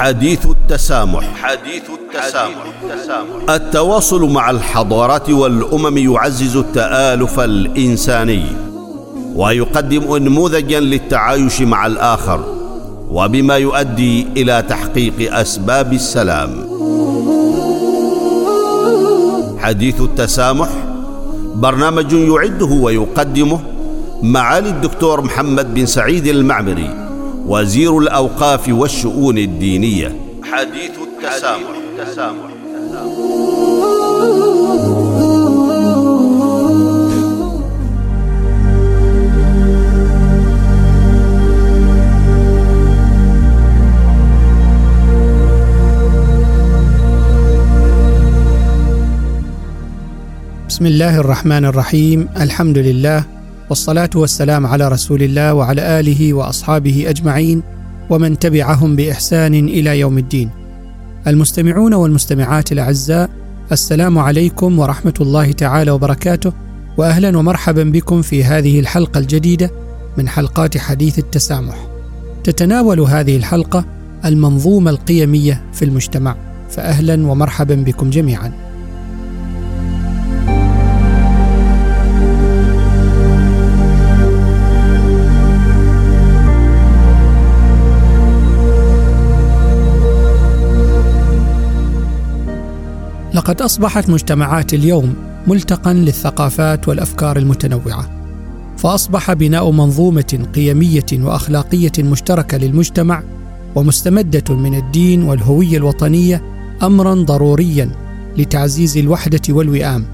حديث التسامح. حديث التسامح. التواصل مع الحضارات والأمم يعزز التآلف الإنساني ويقدم انموذجا للتعايش مع الآخر وبما يؤدي إلى تحقيق أسباب السلام. حديث التسامح برنامج يعده ويقدمه معالي الدكتور محمد بن سعيد المعمري. وزير الأوقاف والشؤون الدينية. حديث التسامح, التسامح. بسم الله الرحمن الرحيم. الحمد لله والصلاة والسلام على رسول الله وعلى آله وأصحابه أجمعين ومن تبعهم بإحسان إلى يوم الدين. المستمعون والمستمعات الأعزاء السلام عليكم ورحمة الله تعالى وبركاته واهلا ومرحبا بكم في هذه الحلقة الجديدة من حلقات حديث التسامح. تتناول هذه الحلقة المنظومة القيمية في المجتمع فاهلا ومرحبا بكم جميعا. لقد أصبحت مجتمعات اليوم ملتقا للثقافات والأفكار المتنوعة فأصبح بناء منظومة قيمية وأخلاقية مشتركة للمجتمع ومستمدة من الدين والهوية الوطنية امرا ضروريا لتعزيز الوحدة والوئام.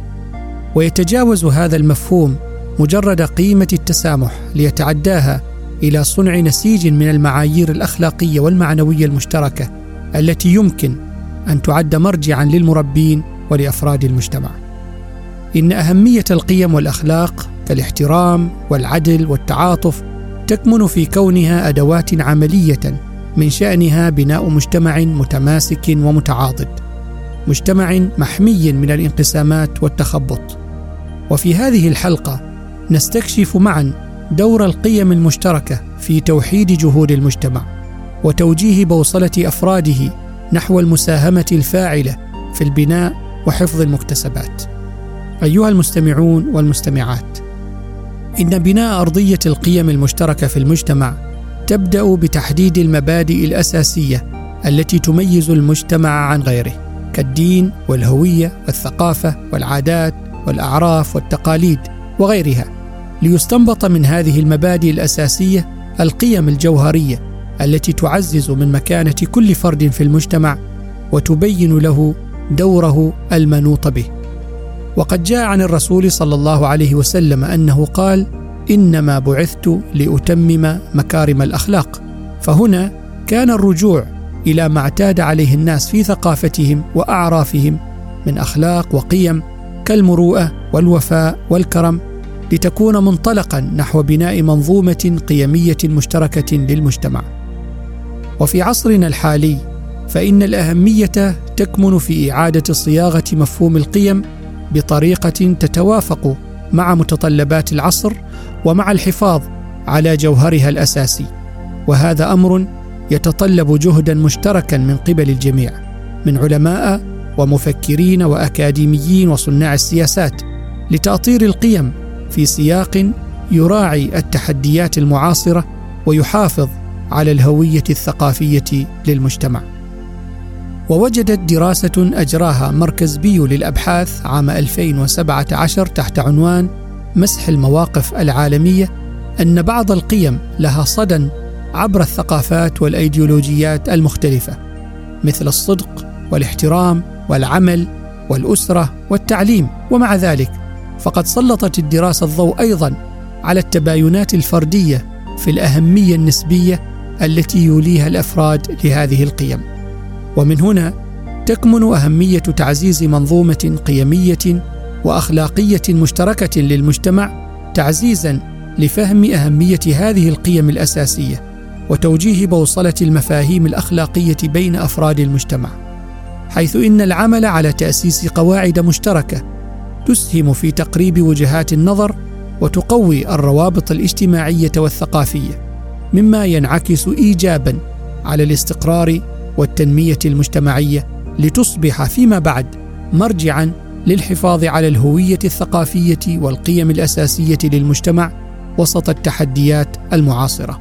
ويتجاوز هذا المفهوم مجرد قيمة التسامح ليتعداها إلى صنع نسيج من المعايير الأخلاقية والمعنوية المشتركة التي يمكن أن تعد مرجعا للمربين ولأفراد المجتمع. إن أهمية القيم والأخلاق كالاحترام والعدل والتعاطف تكمن في كونها أدوات عملية من شأنها بناء مجتمع متماسك ومتعاضد مجتمع محمي من الانقسامات والتخبط. وفي هذه الحلقة نستكشف معا دور القيم المشتركة في توحيد جهود المجتمع وتوجيه بوصلة أفراده نحو المساهمة الفاعلة في البناء وحفظ المكتسبات. أيها المستمعون والمستمعات إن بناء أرضية القيم المشتركة في المجتمع تبدأ بتحديد المبادئ الأساسية التي تميز المجتمع عن غيره كالدين والهوية والثقافة والعادات والأعراف والتقاليد وغيرها. ليستنبط من هذه المبادئ الأساسية القيم الجوهرية التي تعزز من مكانة كل فرد في المجتمع وتبين له دوره المنوط به. وقد جاء عن الرسول صلى الله عليه وسلم أنه قال إنما بعثت لأتمم مكارم الأخلاق. فهنا كان الرجوع إلى ما اعتاد عليه الناس في ثقافتهم وأعرافهم من أخلاق وقيم كالمروءة والوفاء والكرم لتكون منطلقا نحو بناء منظومة قيمية مشتركة للمجتمع. وفي عصرنا الحالي فإن الأهمية تكمن في إعادة صياغة مفهوم القيم بطريقة تتوافق مع متطلبات العصر ومع الحفاظ على جوهرها الأساسي. وهذا أمر يتطلب جهدا مشتركا من قبل الجميع من علماء ومفكرين وأكاديميين وصناع السياسات لتأطير القيم في سياق يراعي التحديات المعاصرة ويحافظ على الهوية الثقافية للمجتمع. ووجدت دراسة أجراها مركز بيو للأبحاث عام 2017 تحت عنوان مسح المواقف العالمية أن بعض القيم لها صدى عبر الثقافات والأيديولوجيات المختلفة مثل الصدق والاحترام والعمل والأسرة والتعليم. ومع ذلك فقد سلطت الدراسة الضوء أيضا على التباينات الفردية في الأهمية النسبية التي يوليها الأفراد لهذه القيم. ومن هنا تكمن أهمية تعزيز منظومة قيمية وأخلاقية مشتركة للمجتمع تعزيزا لفهم أهمية هذه القيم الأساسية وتوجيه بوصلة المفاهيم الأخلاقية بين أفراد المجتمع. حيث إن العمل على تأسيس قواعد مشتركة تسهم في تقريب وجهات النظر وتقوي الروابط الاجتماعية والثقافية. مما ينعكس ايجابا على الاستقرار والتنمية المجتمعية لتصبح فيما بعد مرجعا للحفاظ على الهوية الثقافية والقيم الأساسية للمجتمع وسط التحديات المعاصرة.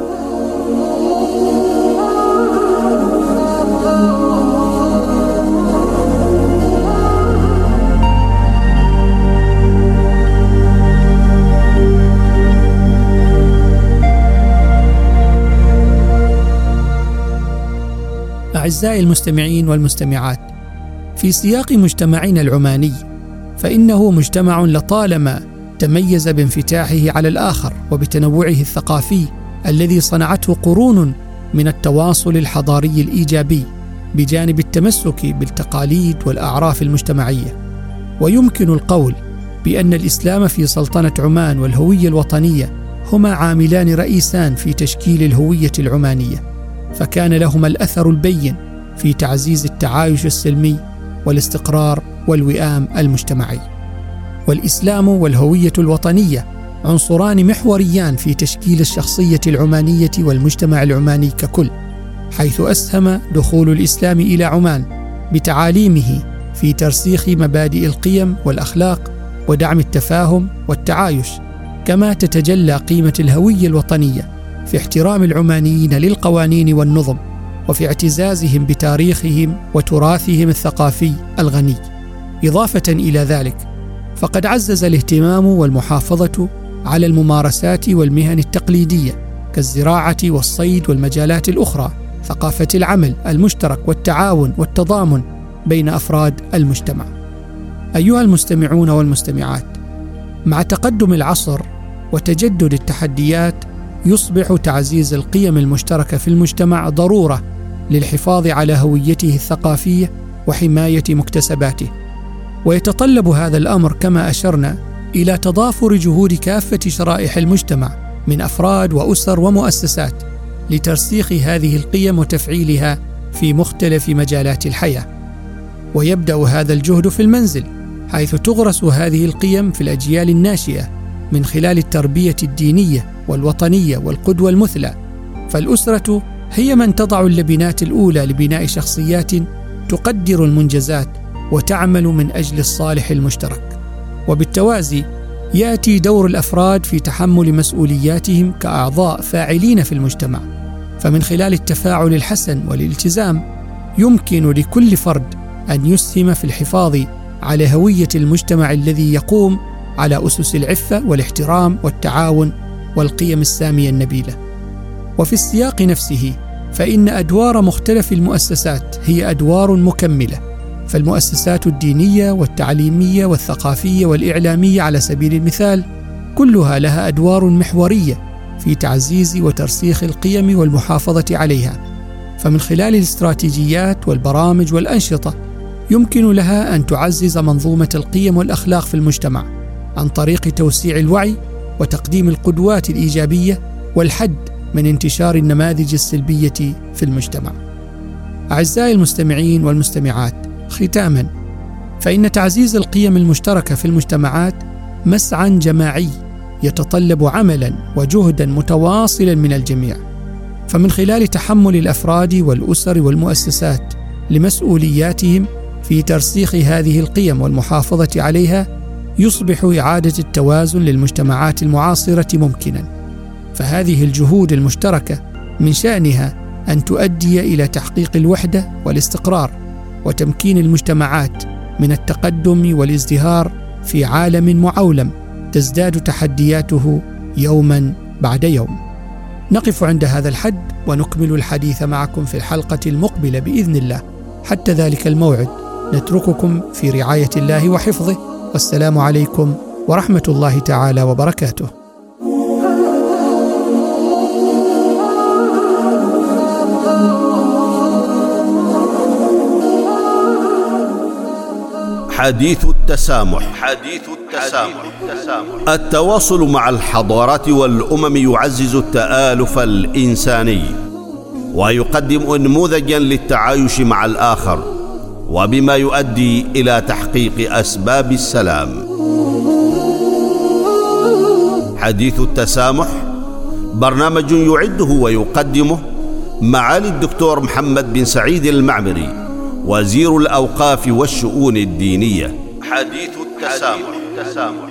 أعزائي المستمعين والمستمعات في سياق مجتمعنا العماني فإنه مجتمع لطالما تميز بانفتاحه على الآخر وبتنوعه الثقافي الذي صنعته قرون من التواصل الحضاري الإيجابي بجانب التمسك بالتقاليد والأعراف المجتمعية. ويمكن القول بأن الإسلام في سلطنة عمان والهوية الوطنية هما عاملان رئيسان في تشكيل الهوية العمانية. فكان لهما الأثر البين في تعزيز التعايش السلمي والاستقرار والوئام المجتمعي. والإسلام والهوية الوطنية عنصران محوريان في تشكيل الشخصية العمانية والمجتمع العماني ككل حيث أسهم دخول الإسلام إلى عمان بتعاليمه في ترسيخ مبادئ القيم والأخلاق ودعم التفاهم والتعايش كما تتجلى قيمة الهوية الوطنية في احترام العمانيين للقوانين والنظم وفي اعتزازهم بتاريخهم وتراثهم الثقافي الغني. إضافة إلى ذلك فقد عزز الاهتمام والمحافظة على الممارسات والمهن التقليدية كالزراعة والصيد والمجالات الأخرى ثقافة العمل المشترك والتعاون والتضامن بين أفراد المجتمع. أيها المستمعون والمستمعات مع تقدم العصر وتجدد التحديات يصبح تعزيز القيم المشتركة في المجتمع ضرورة للحفاظ على هويته الثقافية وحماية مكتسباته. ويتطلب هذا الأمر كما أشرنا إلى تضافر جهود كافة شرائح المجتمع من أفراد وأسر ومؤسسات لترسيخ هذه القيم وتفعيلها في مختلف مجالات الحياة. ويبدأ هذا الجهد في المنزل حيث تغرس هذه القيم في الأجيال الناشئة من خلال التربية الدينية والوطنية والقدوة المثلى. فالأسرة هي من تضع اللبنات الأولى لبناء شخصيات تقدر المنجزات وتعمل من أجل الصالح المشترك. وبالتوازي يأتي دور الأفراد في تحمل مسؤولياتهم كأعضاء فاعلين في المجتمع. فمن خلال التفاعل الحسن والالتزام يمكن لكل فرد أن يسهم في الحفاظ على هوية المجتمع الذي يقوم على أسس العفة والاحترام والتعاون والقيم السامية النبيلة. وفي السياق نفسه فإن أدوار مختلف المؤسسات هي أدوار مكملة فالمؤسسات الدينية والتعليمية والثقافية والإعلامية على سبيل المثال كلها لها أدوار محورية في تعزيز وترسيخ القيم والمحافظة عليها. فمن خلال الاستراتيجيات والبرامج والأنشطة يمكن لها أن تعزز منظومة القيم والأخلاق في المجتمع. عن طريق توسيع الوعي وتقديم القدوات الإيجابية والحد من انتشار النماذج السلبية في المجتمع. أعزائي المستمعين والمستمعات، ختاما فإن تعزيز القيم المشتركة في المجتمعات مسعى جماعي يتطلب عملا وجهدا متواصلا من الجميع. فمن خلال تحمل الأفراد والأسر والمؤسسات لمسؤولياتهم في ترسيخ هذه القيم والمحافظة عليها يصبح إعادة التوازن للمجتمعات المعاصرة ممكنا. فهذه الجهود المشتركة من شأنها أن تؤدي إلى تحقيق الوحدة والاستقرار وتمكين المجتمعات من التقدم والازدهار في عالم معولم تزداد تحدياته يوما بعد يوم. نقف عند هذا الحد ونكمل الحديث معكم في الحلقة المقبلة بإذن الله. حتى ذلك الموعد نترككم في رعاية الله وحفظه. والسلام عليكم ورحمة الله تعالى وبركاته. حديث التسامح. حديث التسامح. التواصل مع الحضارات والأمم يعزز التآلف الإنساني ويقدم انموذجا للتعايش مع الآخر. وبما يؤدي إلى تحقيق أسباب السلام حديث التسامح برنامج يعده ويقدمه معالي الدكتور محمد بن سعيد المعمري وزير الأوقاف والشؤون الدينية حديث التسامح, التسامح.